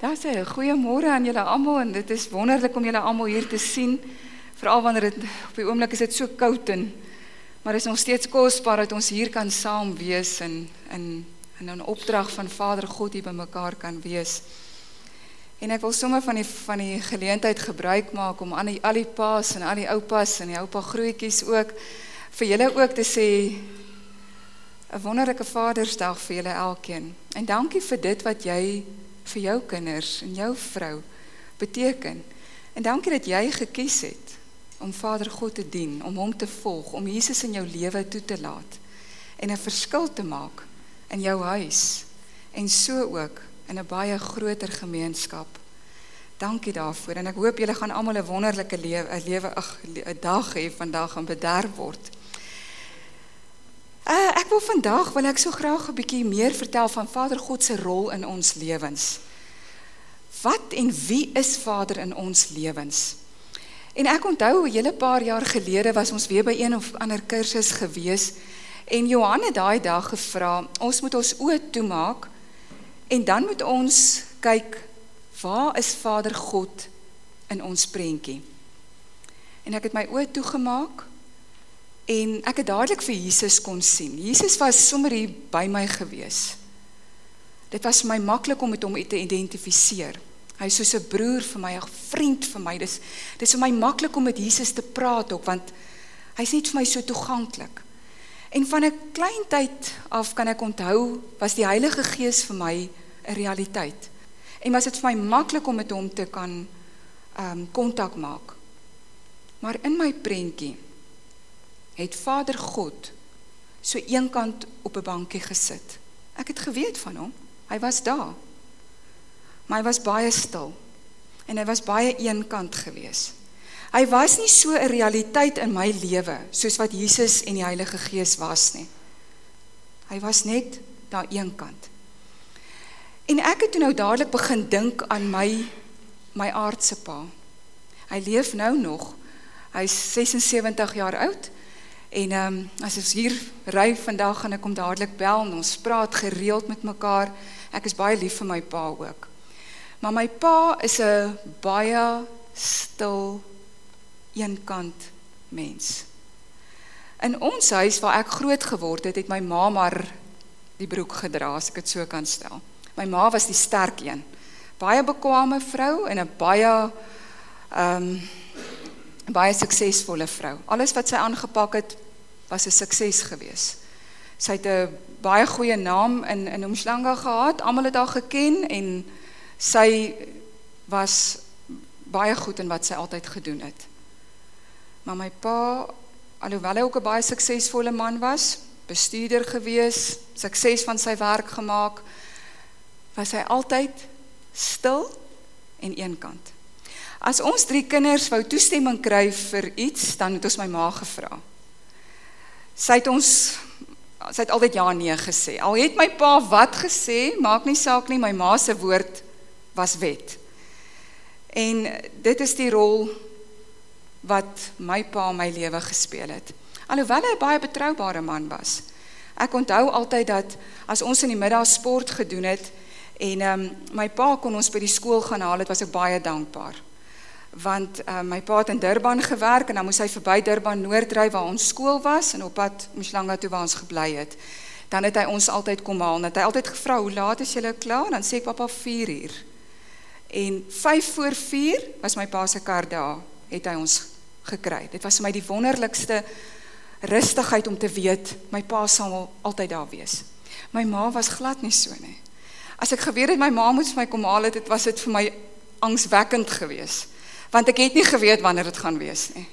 Daar's 'n goeiemôre aan julle almal en dit is wonderlik om julle almal hier te sien. Veral wanneer dit op die oomblik is dit so koud en maar is nog steeds kosbaar dat ons hier kan saam wees en in in 'n opdrag van Vader God hier bymekaar kan wees. En ek wil sommer van die van die geleentheid gebruik maak om aan die al die paas en al die oupas en die oupa grootjies ook vir julle ook te sê 'n wonderlike Vadersdag vir julle elkeen. En dankie vir dit wat jy vir jou kinders en jou vrou beteken. En dankie dat jy gekies het om Vader God te dien, om hom te volg, om Jesus in jou lewe toe te laat en 'n verskil te maak in jou huis en so ook in 'n baie groter gemeenskap. Dankie daarvoor en ek hoop julle gaan almal 'n wonderlike lewe 'n lewe 'n dag hê vandag en bederf word. Uh, ek wil vandag wil ek so graag 'n bietjie meer vertel van Vader God se rol in ons lewens. Wat en wie is Vader in ons lewens? En ek onthou 'n hele paar jaar gelede was ons weer by een of ander kursus gewees en Johan het daai dag gevra, ons moet ons oë toemaak en dan moet ons kyk waar is Vader God in ons prentjie? En ek het my oë toegemaak En ek het dadelik vir Jesus kon sien. Jesus was sommer hier by my gewees. Dit was my maklik om met hom te identifiseer. Hy is soos 'n broer vir my, 'n vriend vir my. Dis dis vir my maklik om met Jesus te praat ook want hy's net vir my so toeganklik. En van 'n klein tyd af kan ek onthou was die Heilige Gees vir my 'n realiteit. En was dit vir my maklik om met hom te kan ehm um, kontak maak. Maar in my prentjie het Vader God so eenkant op 'n bankie gesit. Ek het geweet van hom. Hy was daar. Maar hy was baie stil. En hy was baie eenkant gewees. Hy was nie so 'n realiteit in my lewe soos wat Jesus en die Heilige Gees was nie. Hy was net daar eenkant. En ek het toe nou dadelik begin dink aan my my aardse pa. Hy leef nou nog. Hy's 76 jaar oud En ehm um, as ons hier ry vandag gaan ek hom dadelik bel en ons praat gereeld met mekaar. Ek is baie lief vir my pa ook. Maar my pa is 'n baie stil eenkant mens. In ons huis waar ek groot geword het, het my ma maar die broek gedra, as ek dit so kan stel. My ma was die sterk een. Baie bekwame vrou en 'n baie ehm um, baie suksesvolle vrou. Alles wat sy aangepak het, was 'n sukses gewees. Sy het 'n baie goeie naam in in Umhlanga gehad. Almal het haar geken en sy was baie goed in wat sy altyd gedoen het. Maar my pa, alhoewel hy ook 'n baie suksesvolle man was, bestuurder gewees, sukses van sy werk gemaak, was hy altyd stil en eenkant. As ons drie kinders wou toestemming kry vir iets, dan het ons my ma gevra. Sy het ons sy het altyd ja nee gesê. Al het my pa wat gesê, maak nie saak nie, my ma se woord was wet. En dit is die rol wat my pa my lewe gespeel het. Alhoewel hy 'n baie betroubare man was. Ek onthou altyd dat as ons in die middag sport gedoen het en ehm um, my pa kon ons by die skool gaan haal, dit was ek baie dankbaar want uh, my pa het in Durban gewerk en dan moes hy verby Durban Noord ry waar ons skool was en op pad Mshlanga toe waar ons gebly het. Dan het hy ons altyd kom haal. Het hy altyd gevra, "Hoe laat is julle klaar?" Dan sê ek, "Pappa, 4 uur." En 5 voor 4 was my pa se kar daar, het hy ons gekry. Dit was vir my die wonderlikste rustigheid om te weet my pa sal altyd daar wees. My ma was glad nie so nie. As ek geweet het my ma moet my kom haal het, dit was dit vir my angswekkend geweest want ek het nie geweet wanneer dit gaan wees nie.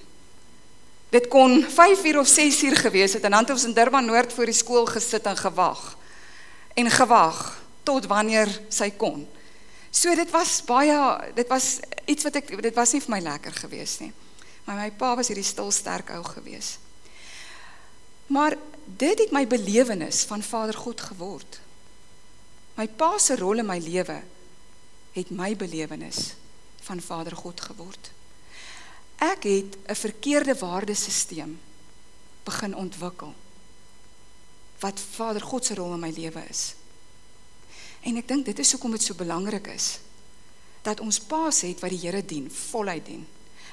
Dit kon 5 uur of 6 uur gewees het en dan het ons in Durban Noord voor die skool gesit en gewag. En gewag tot wanneer sy kon. So dit was baie dit was iets wat ek dit was nie vir my lekker gewees nie. Maar my pa was hierdie stil sterk ou gewees. Maar dit het my belewenis van Vader God geword. My pa se rol in my lewe het my belewenis van Vader God geword. Ek het 'n verkeerde waardesisteem begin ontwikkel wat Vader God se rol in my lewe is. En ek dink dit is hoekom dit so belangrik is dat ons paas het wat die Here dien, voluit dien.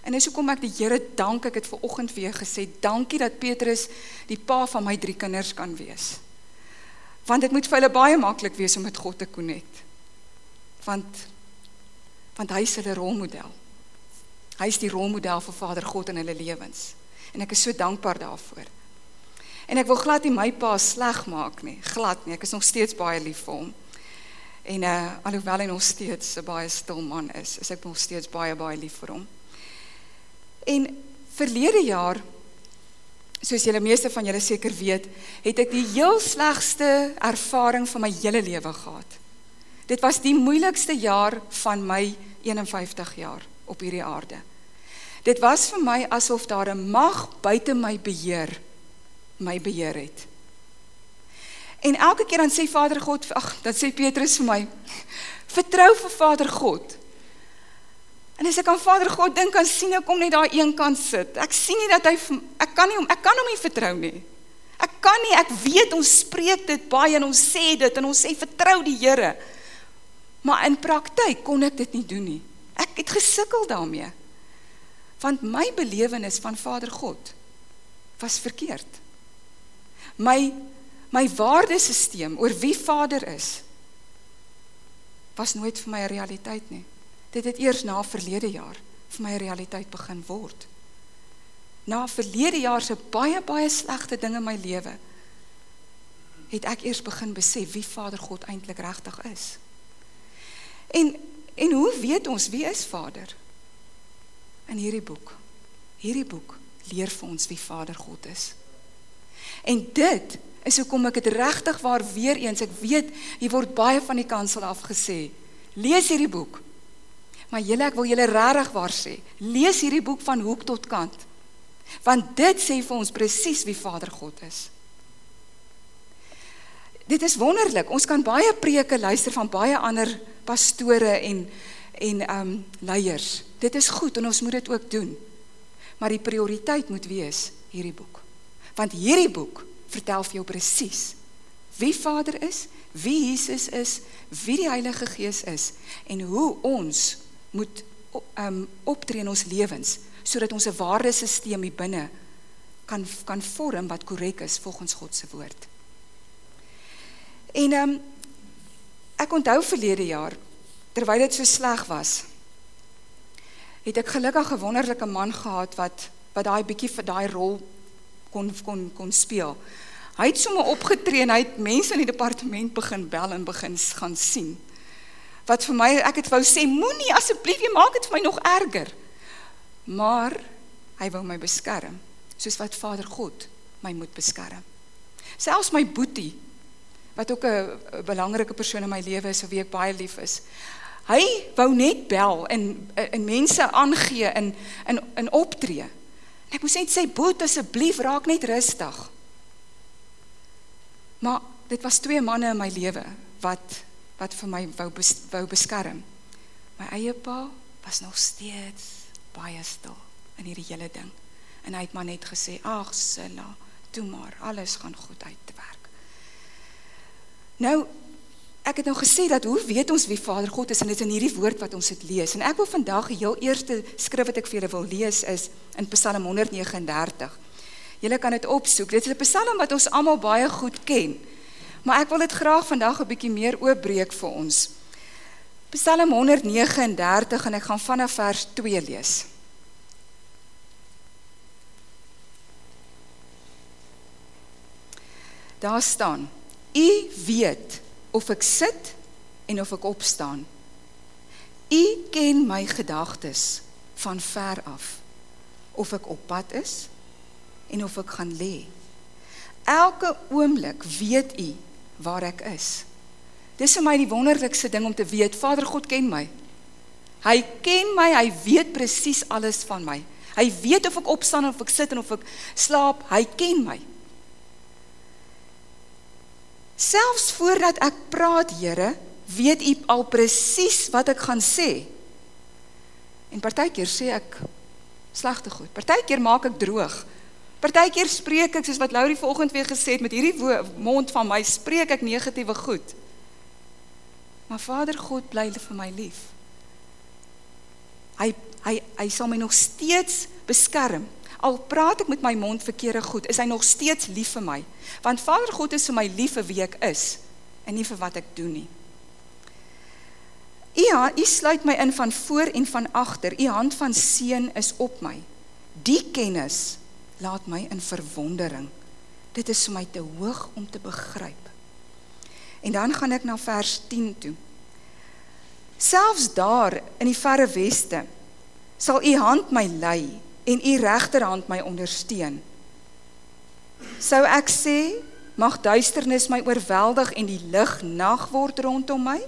En dis hoekom ek die Here dank, ek het ver oggend weer gesê, dankie dat Petrus die pa van my drie kinders kan wees. Want dit moet vir hulle baie maklik wees om met God te connect. Want want hy is hulle rolmodel. Hy is die rolmodel vir Vader God in hulle lewens. En ek is so dankbaar daarvoor. En ek wil glad nie my pa sleg maak nie, glad nie. Ek is nog steeds baie lief vir hom. En uh alhoewel hy nog steeds 'n baie stil man is, is ek nog steeds baie baie lief vir hom. En verlede jaar, soos julle meeste van julle seker weet, het ek die heel slegste ervaring van my hele lewe gehad. Dit was die moeilikste jaar van my 51 jaar op hierdie aarde. Dit was vir my asof daar 'n mag buite my beheer my beheer het. En elke keer dan sê Vader God, ag, dan sê Petrus vir my, vertrou vir Vader God. En as ek aan Vader God dink, dan sien ek hom net daar een kant sit. Ek sien nie dat hy ek kan nie hom ek kan hom nie vertrou nie. Ek kan nie, ek weet ons spreek dit baie en ons sê dit en ons sê vertrou die Here. Maar in praktyk kon ek dit nie doen nie. Ek het gesukkel daarmee. Want my belewenis van Vader God was verkeerd. My my waardesisteem oor wie Vader is was nooit vir my 'n realiteit nie. Dit het eers na verlede jaar vir my 'n realiteit begin word. Na verlede jaar se baie baie slegte dinge in my lewe het ek eers begin besef wie Vader God eintlik regtig is. En en hoe weet ons wie is Vader? In hierdie boek. Hierdie boek leer vir ons wie Vader God is. En dit is hoekom ek dit regtig waar weer eens ek weet hier word baie van die kansel af gesê lees hierdie boek maar julle ek wil julle regtig waar sê lees hierdie boek van hoek tot kant want dit sê vir ons presies wie Vader God is dit is wonderlik. Ons kan baie preke luister van baie ander pastore en en um leiers. Dit is goed en ons moet dit ook doen. Maar die prioriteit moet wees hierdie boek. Want hierdie boek vertel vir jou presies wie Vader is, wie Jesus is, wie die Heilige Gees is en hoe ons moet um optree in ons lewens sodat ons 'n waardesisteem hier binne kan kan vorm wat korrek is volgens God se woord. En um ek onthou verlede jaar terwyl dit so sleg was het ek gelukkig 'n wonderlike man gehad wat wat daai bietjie vir daai rol kon kon kon speel. Hy het sommer opgetree en hy het mense in die departement begin bel en begin gaan sien. Wat vir my ek het wou sê moenie asseblief jy maak dit vir my nog erger. Maar hy wou my beskerm soos wat Vader God my moet beskerm. Selfs my boetie wat ook 'n belangrike persoon in my lewe is, wie ek baie lief is. Hy wou net bel en en mense aangee in in in optree. Ek moes net sê boet asseblief raak net rustig. Maar dit was twee manne in my lewe wat wat vir my wou bes, wou beskerm. My eie pa was nog steeds baie stil in hierdie hele ding. En hy het maar net gesê: "Ag, Silla, toe maar, alles gaan goed uitwerk." Nou ek het nou gesê dat hoe weet ons wie Vader God is en dit is in hierdie woord wat ons dit lees. En ek wil vandag die heel eerste skrif wat ek vir julle wil lees is in Psalm 139. Julle kan dit opsoek. Dit is 'n Psalm wat ons almal baie goed ken. Maar ek wil dit graag vandag 'n bietjie meer oopbreek vir ons. Psalm 139 en ek gaan vanaf vers 2 lees. Daar staan: U weet of ek sit en of ek opstaan. U ken my gedagtes van ver af. Of ek op pad is en of ek gaan lê. Elke oomblik weet U waar ek is. Dis vir my die wonderlikste ding om te weet, Vader God ken my. Hy ken my, hy weet presies alles van my. Hy weet of ek opstaan of ek sit en of ek slaap, hy ken my. Selfs voordat ek praat, Here, weet U al presies wat ek gaan sê. En partykeer sê ek slegte goed. Partykeer maak ek droog. Partykeer spreek ek soos wat Laurie vanoggend weer gesê het met hierdie mond van my spreek ek negatiewe goed. Maar Vader God bly vir my lief. Hy hy hy sal my nog steeds beskerm. Al praat ek met my mond verkeerde goed, is hy nog steeds lief vir my. Want Vader God is vir my lief vir wie ek is en nie vir wat ek doen nie. Ja, u sluit my in van voor en van agter. U hand van seën is op my. Die kennis laat my in verwondering. Dit is vir my te hoog om te begryp. En dan gaan ek na vers 10 toe. Selfs daar in die verre weste sal u hand my lei en u regterhand my ondersteun. Sou ek sê, mag duisternis my oorweldig en die lig nag word rondom my,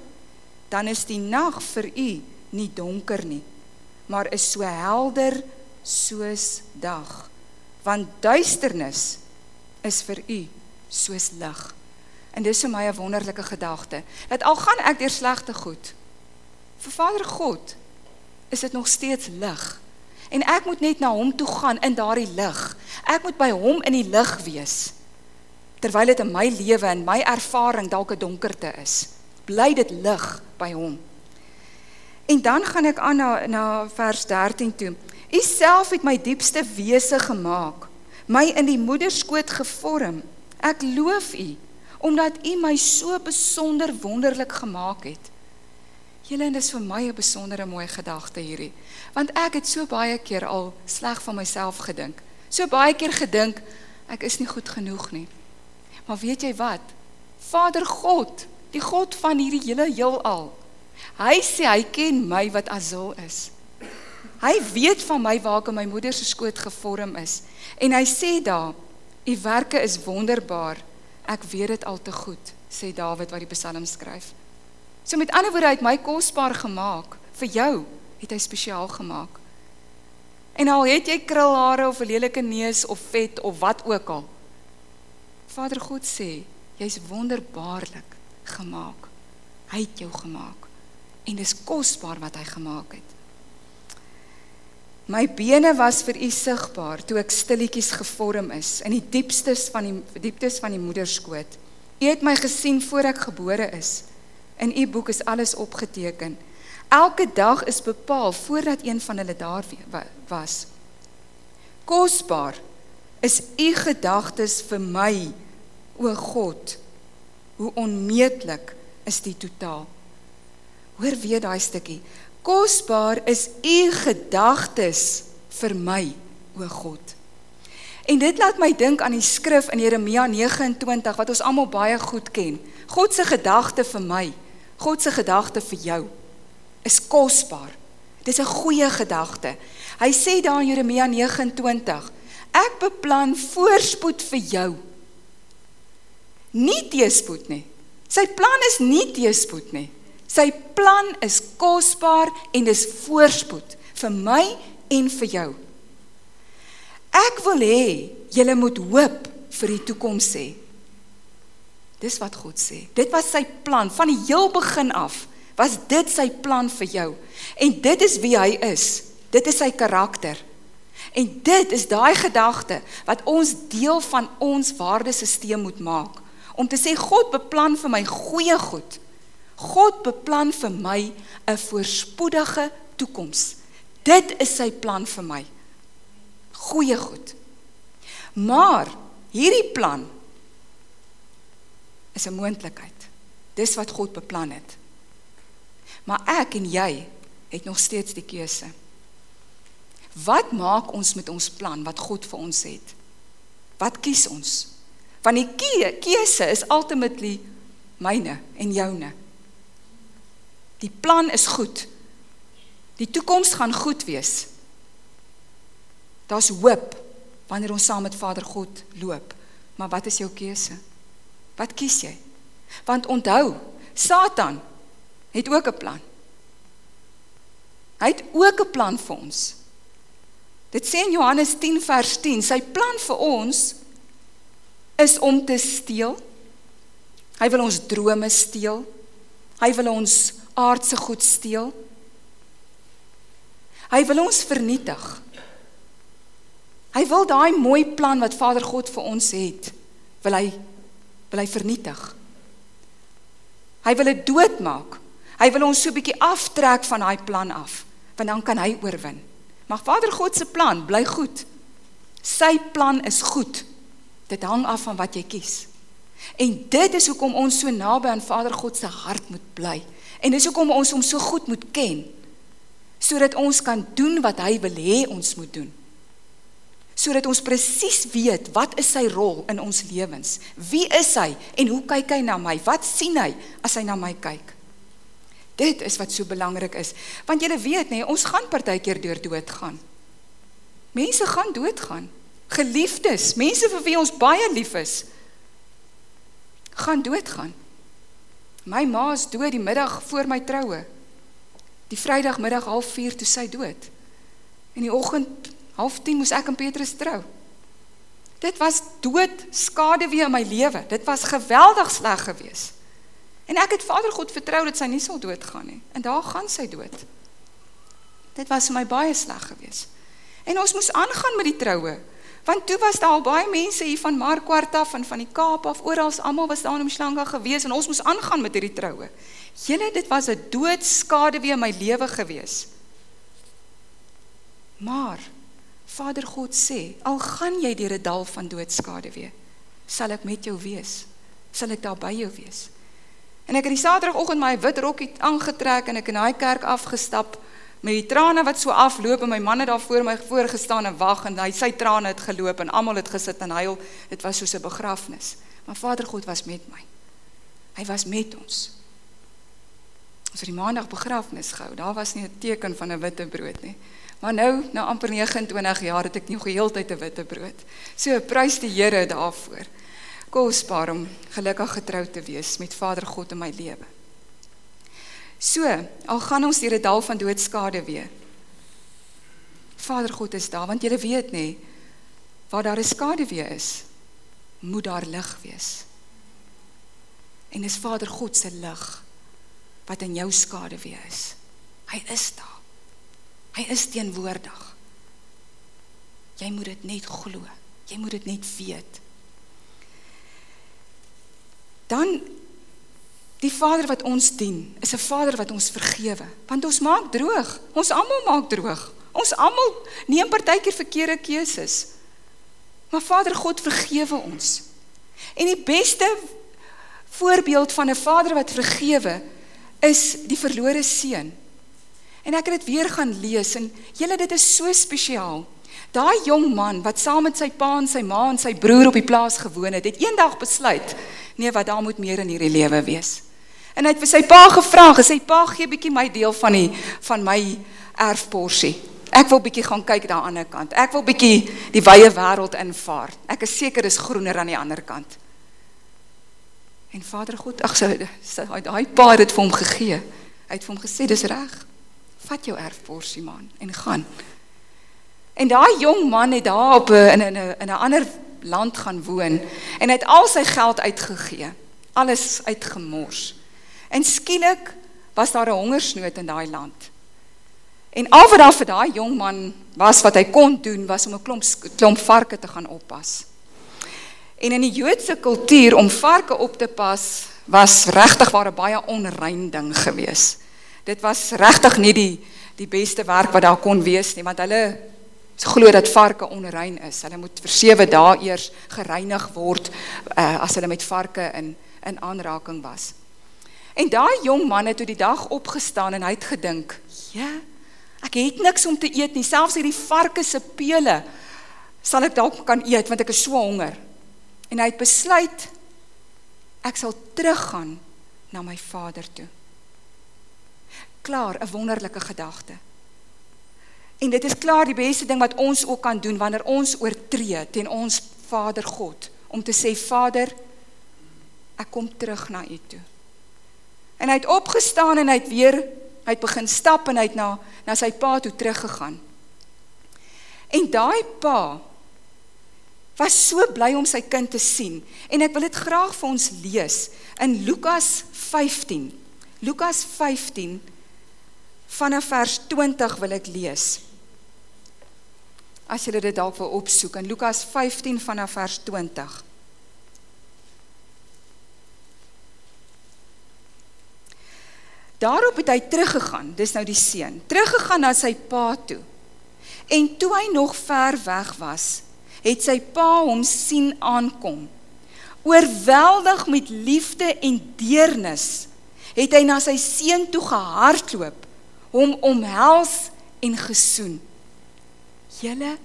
dan is die nag vir u nie donker nie, maar is so helder soos dag. Want duisternis is vir u soos lig. En dis vir my 'n wonderlike gedagte. Dat al gaan ek deur slegte goed, vir Vader God is dit nog steeds lig En ek moet net na hom toe gaan in daardie lig. Ek moet by hom in die lig wees. Terwyl dit in my lewe en my ervaring dalk 'n donkerte is, bly dit lig by hom. En dan gaan ek aan na na vers 13 toe. U self het my diepste wese gemaak, my in die moederskoot gevorm. Ek loof u omdat u my so besonder wonderlik gemaak het. Julle en dis vir my 'n besondere mooi gedagte hierdie. Want ek het so baie keer al sleg van myself gedink. So baie keer gedink ek is nie goed genoeg nie. Maar weet jy wat? Vader God, die God van hierdie hele heelal. Hy sê hy ken my wat Azul is. Hy weet van my waar ek in my moeder se skoot gevorm is en hy sê daar, u werke is wonderbaar. Ek weet dit al te goed, sê Dawid wat die Psalm skryf. So met ander woorde uit my kosbaar gemaak vir jou het hy spesiaal gemaak. En al het jy krulhare of 'n lelike neus of vet of wat ook al. Vader God sê, jy's wonderbaarlik gemaak. Hy het jou gemaak en dis kosbaar wat hy gemaak het. My bene was vir u sigbaar toe ek stilletjies gevorm is in die diepstes van die dieptes van die moederskoot. U het my gesien voor ek gebore is. In u boek is alles opgeteken. Elke dag is bepaal voordat een van hulle daar was. Kosbaar is u gedagtes vir my, o God. Hoe onmeetlik is die totaal. Hoor weer daai stukkie. Kosbaar is u gedagtes vir my, o God. En dit laat my dink aan die skrif in Jeremia 29 wat ons almal baie goed ken. God se gedagte vir my God se gedagte vir jou is kosbaar. Dis 'n goeie gedagte. Hy sê daar in Jeremia 29: Ek beplan voorspoed vir jou. Nie teëspoed nie. Sy plan is nie teëspoed nie. Sy plan is kosbaar en dis voorspoed vir my en vir jou. Ek wil hê julle moet hoop vir die toekoms hê. Dis wat God sê. Dit was sy plan van die heel begin af. Was dit sy plan vir jou? En dit is wie hy is. Dit is sy karakter. En dit is daai gedagte wat ons deel van ons waardesisteem moet maak. Om te sê God beplan vir my goeie goed. God beplan vir my 'n voorspoedige toekoms. Dit is sy plan vir my. Goeie goed. Maar hierdie plan is 'n moontlikheid. Dis wat God beplan het. Maar ek en jy het nog steeds die keuse. Wat maak ons met ons plan wat God vir ons het? Wat kies ons? Want die keuse is ultimately myne en joune. Die plan is goed. Die toekoms gaan goed wees. Daar's hoop wanneer ons saam met Vader God loop. Maar wat is jou keuse? Wat kies jy? Want onthou, Satan het ook 'n plan. Hy het ook 'n plan vir ons. Dit sê in Johannes 10 vers 10, sy plan vir ons is om te steel. Hy wil ons drome steel. Hy wil ons aardse goed steel. Hy wil ons vernietig. Hy wil daai mooi plan wat Vader God vir ons het, wil hy wil hy vernietig. Hy wil dit doodmaak. Hy wil ons so 'n bietjie aftrek van daai plan af. want dan kan hy oorwin. Maar Vader God se plan bly goed. Sy plan is goed. Dit hang af van wat jy kies. En dit is hoekom ons so naby aan Vader God se hart moet bly. En dis hoekom ons hom so goed moet ken. Sodat ons kan doen wat hy wil hê ons moet doen. Sodat ons presies weet wat is sy rol in ons lewens? Wie is hy en hoe kyk hy na my? Wat sien hy as hy na my kyk? Dit is wat so belangrik is. Want jy weet nê, ons gaan partykeer deur dood gaan. Mense gaan doodgaan. Geliefdes, mense vir wie ons baie lief is, gaan doodgaan. My ma is dood die middag voor my troue. Die Vrydagmiddag 04:30 toe sy dood. En die oggend 09:30 moes ek en Petrus trou. Dit was dood skade weer in my lewe. Dit was geweldig sleg geweest. En ek het Vader God vertrou dat sy nie sal doodgaan nie. En daar gaan sy dood. Dit was vir my baie sleg geweest. En ons moes aangaan met die troue. Want toe was daar al baie mense hier van Markwart af en van die Kaap af, oral almal was daar in Mshlanga gewees en ons moes aangaan met hierdie troue. Julle, dit was 'n doodskade weer in my lewe gewees. Maar Vader God sê, al gaan jy deur 'n dal van doodskade weer, sal ek met jou wees. Sal ek daar by jou wees. En ek het die Saterdagoggend my wit rokkie aangetrek en ek in daai kerk afgestap met die trane wat so afloop en my man het daar voor my voorgestaan en wag en hy sy trane het geloop en almal het gesit en huil. Dit was soos 'n begrafnis. Maar Vader God was met my. Hy was met ons. Ons het die maandag begrafnis gehou. Daar was nie 'n teken van 'n witte brood nie. Maar nou, na amper 29 jaar het ek nie geheeltyd 'n witte brood. So prys die Here daarvoor. Kosbaar om gelukkig getrou te wees met Vader God in my lewe. So, al gaan ons deur 'n dal van doodskade weer. Vader God is daar want jy weet nê, waar daar 'n skade weer is, moet daar lig wees. En dis Vader God se lig wat in jou skade weer is. Hy is daar. Hy is teenwoordig. Jy moet dit net glo. Jy moet dit net weet. Dan Die Vader wat ons dien, is 'n Vader wat ons vergewe, want ons maak droog. Ons almal maak droog. Ons almal neem partykeer verkeerde keuses. Maar Vader God vergewe ons. En die beste voorbeeld van 'n Vader wat vergewe is die verlore seun. En ek het dit weer gaan lees en julle dit is so spesiaal. Daai jong man wat saam met sy pa en sy ma en sy broer op die plaas gewoon het, het eendag besluit, nee, wat daar moet meer in hierdie lewe wees. En hy het vir sy pa gevra, gesê pa gee bietjie my deel van die van my erfporsie. Ek wil bietjie gaan kyk die ander kant. Ek wil bietjie die wye wêreld invaar. Ek is seker dis groener aan die ander kant. En Vader God, ag so daai pa het dit vir hom gegee. Hy het vir hom gesê dis reg. Vat jou erfporsie man en gaan. En daai jong man het daar op in 'n in 'n ander land gaan woon en het al sy geld uitgegee. Alles uitgemors. En skielik was daar 'n hongersnood in daai land. En al wat daar vir daai jong man was wat hy kon doen was om 'n klomp klomp varke te gaan oppas. En in die Joodse kultuur om varke op te pas was regtig waar 'n baie onrein ding gewees. Dit was regtig nie die die beste werk wat daar kon wees nie, want hulle glo dat varke onrein is. Hulle moet vir 7 dae eers gereinig word uh, as hulle met varke in in aanraking was. En daai jong man het toe die dag opgestaan en hy het gedink, "Ja, ek het niks om te eet nie, selfs hierdie varke se pele sal ek dalk kan eet want ek is so honger." En hy het besluit ek sal teruggaan na my vader toe. Klaar, 'n wonderlike gedagte. En dit is klaar die beste ding wat ons ook kan doen wanneer ons oortree teen ons Vader God om te sê Vader, ek kom terug na U toe. En hy het opgestaan en hy het weer hy het begin stap en hy het na na sy pa toe teruggegaan. En daai pa was so bly om sy kind te sien en ek wil dit graag vir ons lees in Lukas 15. Lukas 15 vanaf vers 20 wil ek lees. As jy dit dalk wil opsoek in Lukas 15 vanaf vers 20. Daarop het hy teruggegaan, dis nou die seun, teruggegaan na sy pa toe. En toe hy nog ver weg was, het sy pa hom sien aankom. Oorweldig met liefde en deernis, het hy na sy seun toe gehardloop, hom omhels en gesoen. Julle,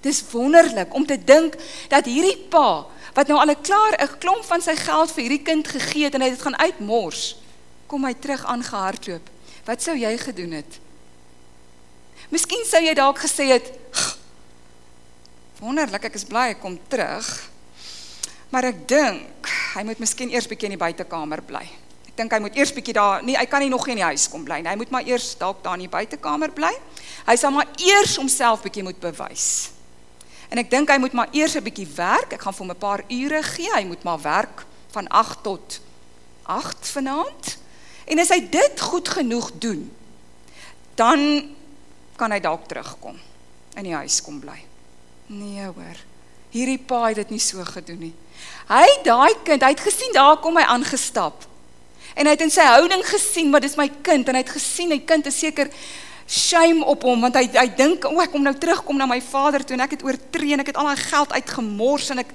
dis wonderlik om te dink dat hierdie pa wat nou al 'n klaar 'n klomp van sy geld vir hierdie kind gegee het en hy dit gaan uitmors kom hy terug aangehardloop. Wat sou jy gedoen het? Miskien sou jy dalk gesê het, "Wonderlik, ek is bly ek kom terug." Maar ek dink hy moet miskien eers bietjie in die buitekamer bly. Dink hy moet eers bietjie daar, nee, hy kan nie nog in die huis kom bly nie. Hy moet maar eers dalk daar in die buitekamer bly. Hy sal maar eers homself bietjie moet bewys. En ek dink hy moet maar eers 'n bietjie werk. Ek gaan vir hom 'n paar ure gee. Hy moet maar werk van 8 tot 8 vanaand. En as hy dit goed genoeg doen, dan kan hy dalk terugkom in die huis kom bly. Nee hoor. Hierdie pa het dit nie so gedoen nie. Hy daai kind, hy het gesien daar kom hy aangestap. En hy het in sy houding gesien, maar dis my kind en hy het gesien hy kind is seker shame op hom want hy hy dink o, ek kom nou terugkom na my vader toe en ek het oortree en ek het al my geld uitgemors en ek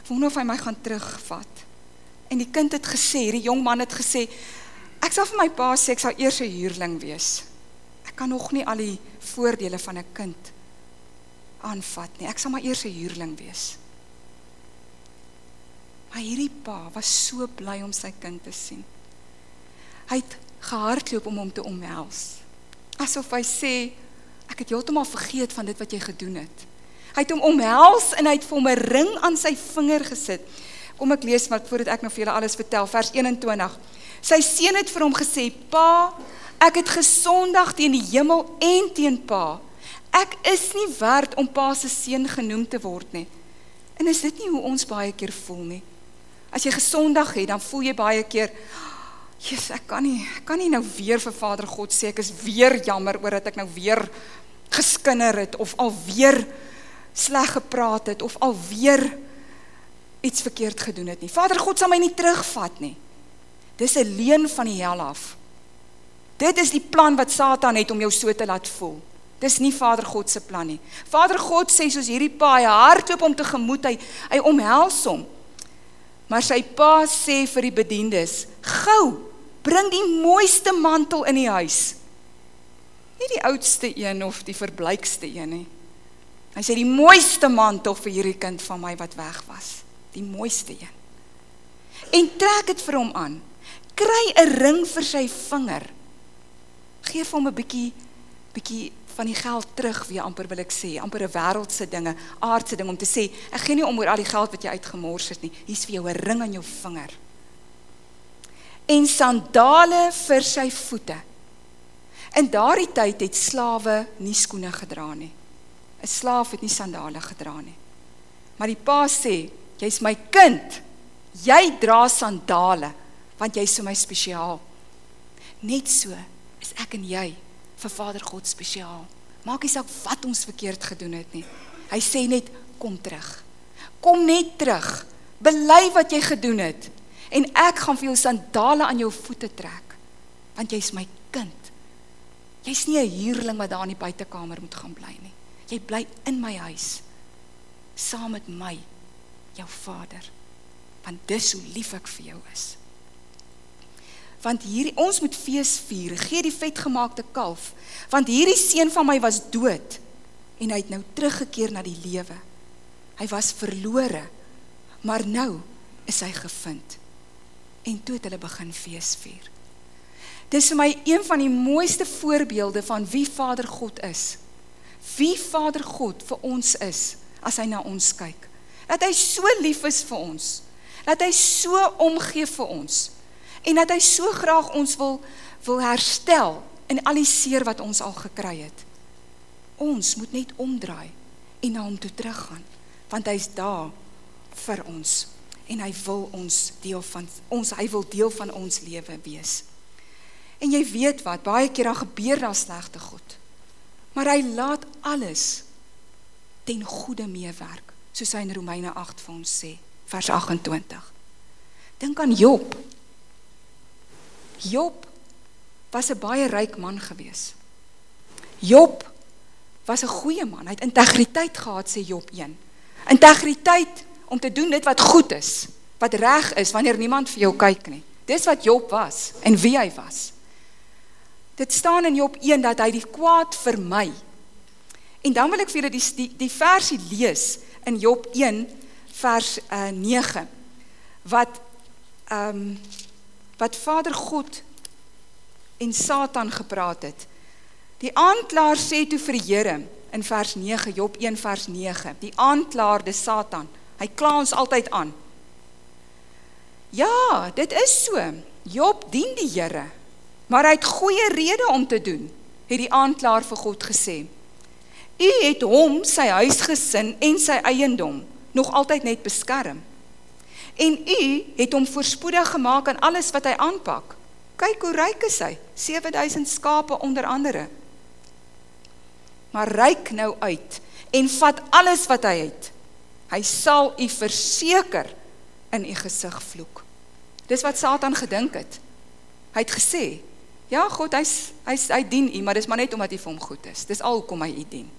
ek wonder of hy my gaan terugvat. En die kind het gesê, hierdie jong man het gesê, Ek sal vir my pa sê ek sal eers 'n huurling wees. Ek kan nog nie al die voordele van 'n kind aanvat nie. Ek sal maar eers 'n huurling wees. Maar hierdie pa was so bly om sy kind te sien. Hy het gehardloop om hom te omhels. Asof hy sê ek het heeltemal vergeet van dit wat jy gedoen het. Hy het hom omhels en hy het vir hom 'n ring aan sy vinger gesit. Kom ek lees wat voordat ek nou vir julle alles vertel, vers 21. Sy seun het vir hom gesê: "Pa, ek het gesondag teen die hemel en teen Pa. Ek is nie werd om Pa se seun genoem te word nie." En is dit nie hoe ons baie keer voel nie? As jy gesondag het, dan voel jy baie keer Jesus, ek kan nie, ek kan nie nou weer vir Vader God sê ek is weer jammer oor dat ek nou weer geskinder het of alweer sleg gepraat het of alweer iets verkeerd gedoen het nie. Vader God sal my nie terugvat nie. Dis 'n leuen van die hel af. Dit is die plan wat Satan het om jou so te laat voel. Dis nie Vader God se plan nie. Vader God sê soos hierdie pa, hy hardloop om te gemoed, hy hy omhels hom. Maar sy pa sê vir die bediendes: "Gou, bring die mooiste mantel in die huis." Nie die oudste een of die verblykste een nie. Hy sê die mooiste mantel vir hierdie kind van my wat weg was, die mooiste een. En trek dit vir hom aan kry 'n ring vir sy vinger. Geef hom 'n bietjie bietjie van die geld terug, wie amper wil ek sê, amper 'n wêreldse dinge, aardse ding om te sê, ek gee nie om oor al die geld wat jy uitgemors het nie. Hier's vir jou 'n ring aan jou vinger. En sandale vir sy voete. In daardie tyd het slawe nie skoene gedra nie. 'n Slaaf het nie sandale gedra nie. Maar die pa sê, jy's my kind. Jy dra sandale want jy is vir my spesiaal. Net so is ek en jy vir Vader God spesiaal. Maak nie saak wat ons verkeerd gedoen het nie. Hy sê net kom terug. Kom net terug. Bely wat jy gedoen het en ek gaan vir jou sandale aan jou voete trek want jy's my kind. Jy's nie 'n huurling wat daar in die buitekamer moet gaan bly nie. Jy bly in my huis saam met my, jou Vader. Want dis hoe lief ek vir jou is want hierdie ons moet fees vier. Gee die vetgemaakte kalf, want hierdie seun van my was dood en hy het nou teruggekeer na die lewe. Hy was verlore, maar nou is hy gevind. En toe het hulle begin fees vier. Dis vir my een van die mooiste voorbeelde van wie Vader God is. Wie Vader God vir ons is as hy na ons kyk. Dat hy so lief is vir ons. Dat hy so omgee vir ons en dat hy so graag ons wil wil herstel in al die seer wat ons al gekry het. Ons moet net omdraai en na hom toe teruggaan want hy's daar vir ons en hy wil ons deel van ons hy wil deel van ons lewe wees. En jy weet wat, baie keer dan gebeur daar slegte goed. Maar hy laat alles ten goeie meewerk, soos hy in Romeine 8 vir ons sê, vers 28. Dink aan Job. Job was 'n baie ryk man gewees. Job was 'n goeie man. Hy het integriteit gehad sê Job 1. Integriteit om te doen dit wat goed is, wat reg is wanneer niemand vir jou kyk nie. Dis wat Job was en wie hy was. Dit staan in Job 1 dat hy die kwaad vermy. En dan wil ek vir julle die die, die versie lees in Job 1 vers uh, 9 wat ehm um, wat Vader God en Satan gepraat het. Die aanklaer sê toe vir die Here in vers 9 Job 1 vers 9. Die aanklaer, dis Satan. Hy kla ons altyd aan. Ja, dit is so. Job dien die Here, maar hy het goeie rede om te doen, het die aanklaer vir God gesê. U het hom, sy huisgesin en sy eiendom nog altyd net beskerm. En u het hom voorspoedig gemaak aan alles wat hy aanpak. Kyk hoe ryk is hy, 7000 skape onder andere. Maar ryk nou uit en vat alles wat hy het. Hy sal u verseker in u gesig vloek. Dis wat Satan gedink het. Hy het gesê, ja God, hy's hy's hy dien u, maar dis maar net omdat hy vir hom goed is. Dis al hoekom hy u dien.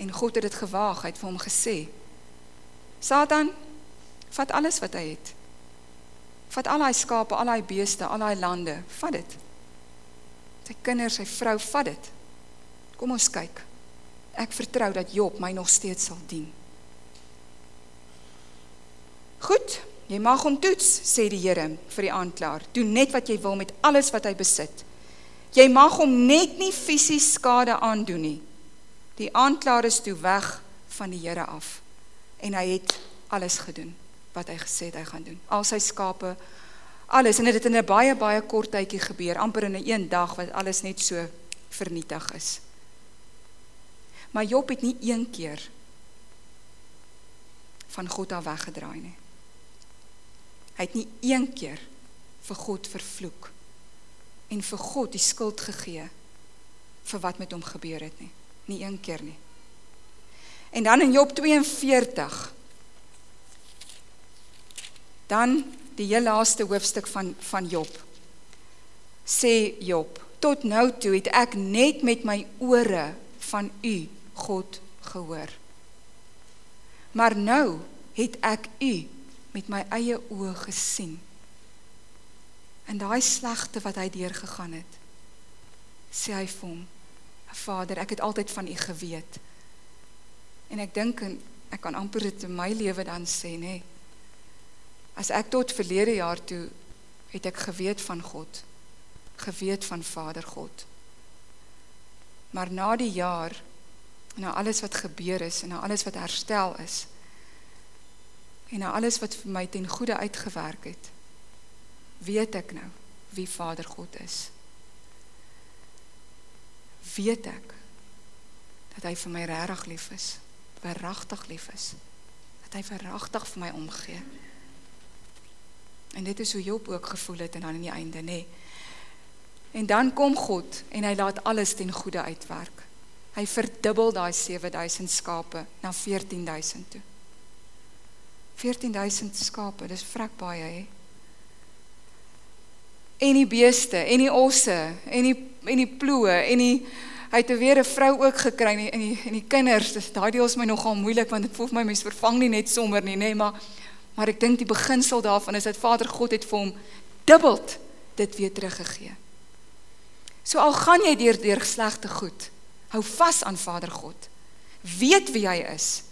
En God het dit gewaag, hy het vir hom gesê, Satan, vat alles wat hy het. Vat al daai skape, al daai beeste, al daai lande, vat dit. Sy kinders, sy vrou, vat dit. Kom ons kyk. Ek vertrou dat Job my nog steeds sal dien. Goed, jy mag hom toets, sê die Here vir die aanklaer. Doen net wat jy wil met alles wat hy besit. Jy mag hom net nie fisies skade aandoen nie. Die aanklaer is toe weg van die Here af en hy het alles gedoen wat hy gesê het hy gaan doen. Al sy skape, alles en dit het in 'n baie baie kort tydjie gebeur, amper in 'n een dag wat alles net so vernietig is. Maar Job het nie een keer van God af weggedraai nie. Hy het nie een keer vir God vervloek en vir God die skuld gegee vir wat met hom gebeur het nie. Nie een keer nie. En dan in Job 42 dan die heel laaste hoofstuk van van Job. Sê Job, tot nou toe het ek net met my ore van u God gehoor. Maar nou het ek u met my eie oë gesien. En daai slegte wat hy deurgegaan het, sê hy vir hom, Vader, ek het altyd van u geweet. En ek dink en ek kan amper dit in my lewe dan sê, nê. Nee, as ek tot verlede jaar toe het ek geweet van God, geweet van Vader God. Maar na die jaar, na alles wat gebeur is en na alles wat herstel is, en na alles wat vir my ten goeie uitgewerk het, weet ek nou wie Vader God is. Weet ek dat hy vir my regtig lief is, verragtig lief is, dat hy verragtig vir my omgee. En dit is hoe Job ook gevoel het en dan in die einde, nê. Nee. En dan kom God en hy laat alles ten goeie uitwerk. Hy verdubbel daai 7000 skape na 14000 toe. 14000 skape, dis vrek baie hè. En die beeste en die osse en die en die ploë en die hy het weer 'n vrou ook gekry en die en die, die kinders, dis daai deel is my nogal moeilik want dit voel vir my mens vervang nie net sommer nie, nê, nee, maar maar ek dink die beginsel daarvan is dat Vader God het vir hom dubbeld dit weer teruggegee. So al gaan jy deur deur slegte goed, hou vas aan Vader God. Weet wie hy is.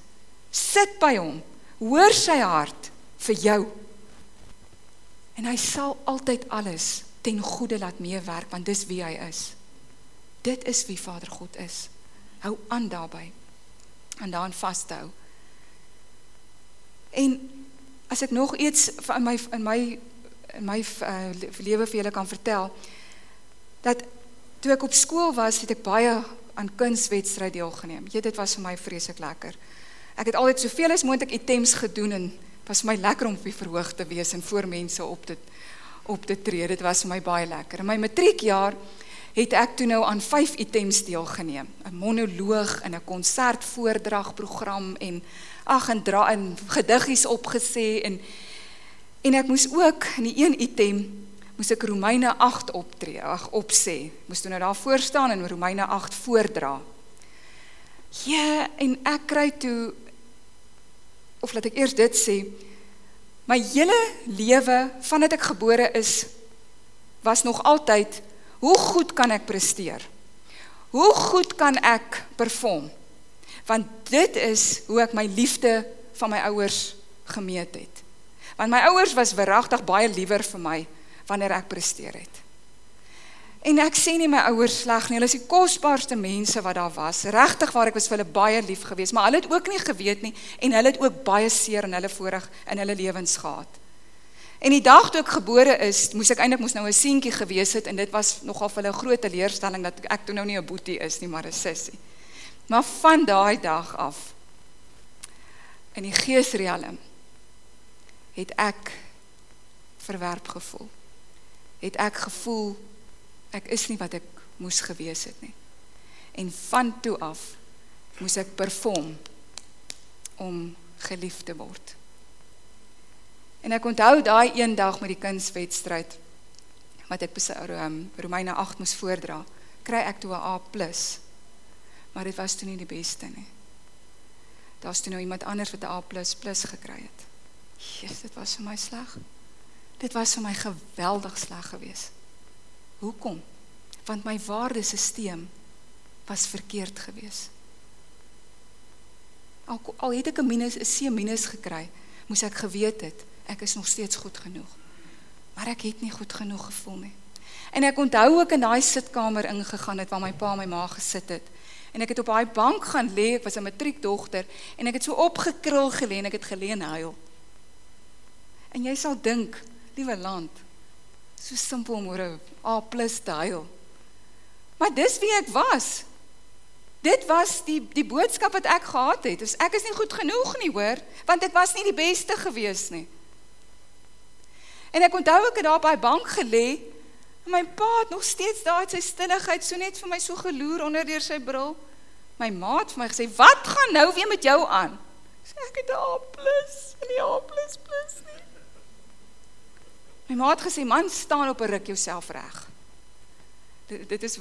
Sit by hom hoor sy hart vir jou. En hy sal altyd alles ten goeie laat meewerk want dis wie hy is. Dit is wie Vader God is. Hou aan daarbey. En daaraan vashou. En as ek nog iets in my in my in my uh, lewe vir julle kan vertel dat toe ek op skool was, het ek baie aan kunswedstryde deelgeneem. Jy dit was vir my vreeslik lekker. Ek het altyd soveel as moontlik items gedoen en was my lekker om op die verhoog te wees en voor mense op te op te tree. Dit was vir my baie lekker. In my matriekjaar het ek toe nou aan 5 items deelgeneem. 'n Monoloog en 'n konsertvoordragprogram en ag en dra en gediggies opgesê en en ek moes ook in die een item moes ek Romeine 8 optree, ag opsê. Moes toe nou daar voor staan en Romeine 8 voordra. Ja, en ek kry toe of laat ek eers dit sê, my hele lewe vandat ek gebore is was nog altyd hoe goed kan ek presteer? Hoe goed kan ek perform? Want dit is hoe ek my liefde van my ouers gemeet het. Want my ouers was verragtig baie liewer vir my wanneer ek presteer het. En ek sê nie my ouers sleg nie, hulle is die kosbaarste mense wat daar was. Regtig waar ek was vir hulle baie lief geweest, maar hulle het ook nie geweet nie en hulle het ook baie seer in hulle voorig in hulle lewens gehad. En die dag toe ek gebore is, moes ek eintlik moes nou 'n seentjie gewees het en dit was nogal vir hulle 'n groot teleurstelling dat ek toe nou nie 'n boetie is nie, maar 'n sussie. Maar van daai dag af in die geesriem het ek verwerp gevoel. Het ek gevoel ek is nie wat ek moes gewees het nie. En van toe af moes ek perform om geliefd te word. En ek onthou daai een dag met die kunswedstryd wat ek besou um, Romeine 8 moes voordra, kry ek toe 'n A+. Maar dit was toe nie die beste nie. Daar's toe nou iemand anders wat 'n A++ gekry het. Jesus, dit was vir my sleg. Dit was vir my geweldig sleg geweest. Hoekom? Want my waardesisteem was verkeerd geweest. Al al het ek 'n minus 'n C minus gekry, moes ek geweet het ek is nog steeds goed genoeg. Maar ek het nie goed genoeg gevoel nie. En ek onthou ook in daai sitkamer ingegaan het waar my pa en my ma gesit het. En ek het op daai bank gaan lê, ek was 'n matriekdogter en ek het so opgekrul gelê en ek het gelê en huil. En jy sal dink, liewe land, so simpel om oor 'n A+ te huil. Maar dis wie ek was. Dit was die die boodskap wat ek gehad het. Dus ek is nie goed genoeg nie, hoor, want ek was nie die beste gewees nie. En ek onthou ek het daar op daai bank gelê en my pa het nog steeds daar uit sy stilligheid so net vir my so geloer onder deur sy bril. My ma het vir my gesê, "Wat gaan nou weer met jou aan?" Sê ek het 'n A+ en nie A++ nie. My ma het gesê, "Man, staan op 'n ruk jouself reg." Dit, dit is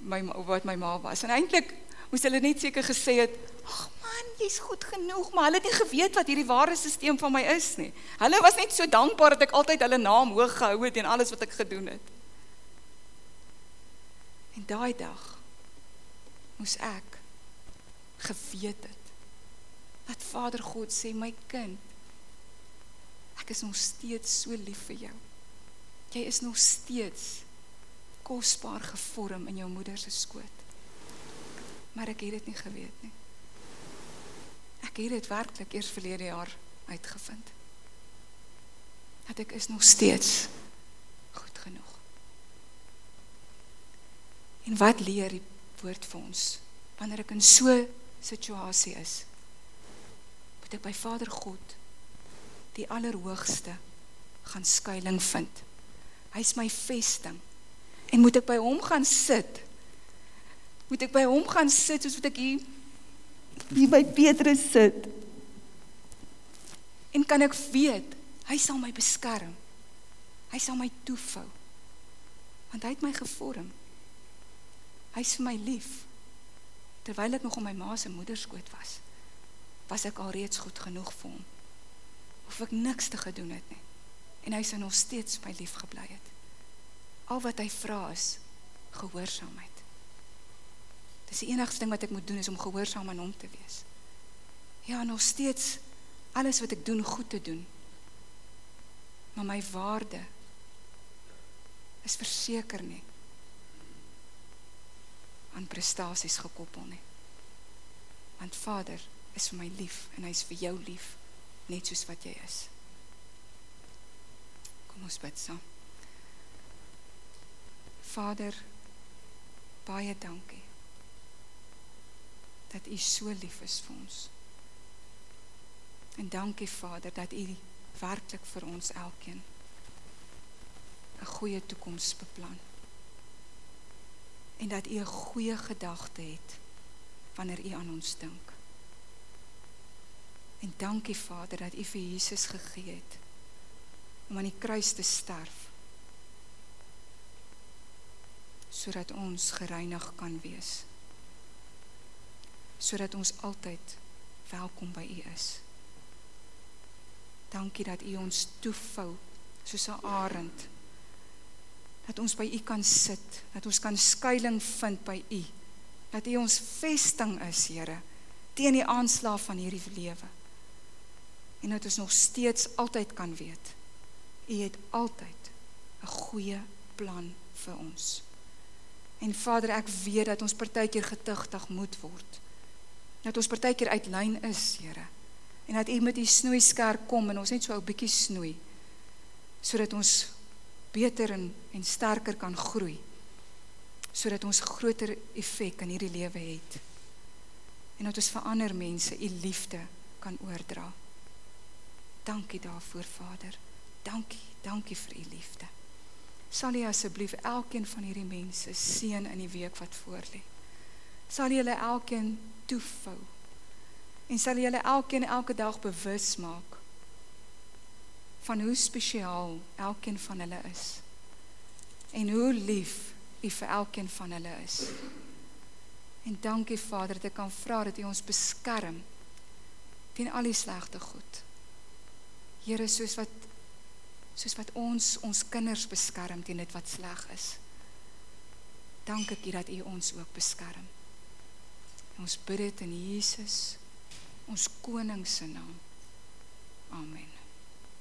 my wat my ma was. En eintlik moes hulle net seker gesê het, "Ag man, jy's goed genoeg," maar hulle het nie geweet wat hierdie ware stelsel van my is nie. Hulle was net so dankbaar dat ek altyd hulle naam hoog gehou het en alles wat ek gedoen het. En daai dag moes ek geweet het dat Vader God sê my kind ek is nog steeds so lief vir jou. Jy is nog steeds kosbaar gevorm in jou moeder se skoot. Maar ek het dit nie geweet nie. Ek het dit werklik eers verlede jaar uitgevind. Dat ek is nog steeds goed genoeg. En wat leer die woord vir ons wanneer ek in so 'n situasie is? Moet ek by Vader God die allerhoogste gaan skuilings vind. Hy's my vesting. En moet ek by hom gaan sit? Moet ek by hom gaan sit soos wat ek hier hier by Petrus sit? En kan ek weet hy sal my beskerm? Hy sal my toefou. Want hy het my gevorm. Hy's vir my lief. Terwyl ek nog op my ma se moederskoot was, was ek al reeds goed genoeg vir hom hoef ek niks te gedoen het nie. En hy sou nog steeds my lief gebly het. Al wat hy vra is gehoorsaamheid. Dis die enigste ding wat ek moet doen is om gehoorsaam aan hom te wees. Ja, nog steeds alles wat ek doen goed te doen. Maar my waarde is verseker nie aan prestasies gekoppel nie. Want Vader is vir my lief en hy is vir jou lief net soos wat jy is. Kom ons bid saam. Vader, baie dankie dat U so lief is vir ons. En dankie Vader dat U werklik vir ons elkeen 'n goeie toekoms beplan. En dat U 'n goeie gedagte het wanneer U aan ons dink. En dankie Vader dat U vir Jesus gegee het om aan die kruis te sterf sodat ons gereinig kan wees. Sodat ons altyd welkom by U is. Dankie dat U ons toefou soos 'n arend. Dat ons by U kan sit, dat ons kan skuilings vind by U. Dat U ons vesting is, Here, teen die aanslag van hierdie lewe. En dat ons nog steeds altyd kan weet U het altyd 'n goeie plan vir ons. En Vader, ek weet dat ons partykeer getigtig moet word. Dat ons partykeer uit lyn is, Here. En dat U met die snoeiskerp kom en ons net so 'n bietjie snoei sodat ons beter en en sterker kan groei. Sodat ons groter effek in hierdie lewe het. En dat ons vir ander mense U liefde kan oordra. Dankie daarvoor, Vader. Dankie, dankie vir U liefde. Sal U asseblief elkeen van hierdie mense seën in die week wat voorlê. Sal U hulle elkeen toefou. En sal U hulle elkeen elke dag bewus maak van hoe spesiaal elkeen van hulle is. En hoe lief U vir elkeen van hulle is. En dankie Vader dat ek kan vra dat U ons beskerm teen al die slegte goed. Here soos wat soos wat ons ons kinders beskerm teen dit wat sleg is. Dank ek U dat U ons ook beskerm. Ons bid dit in Jesus ons koning se naam. Amen.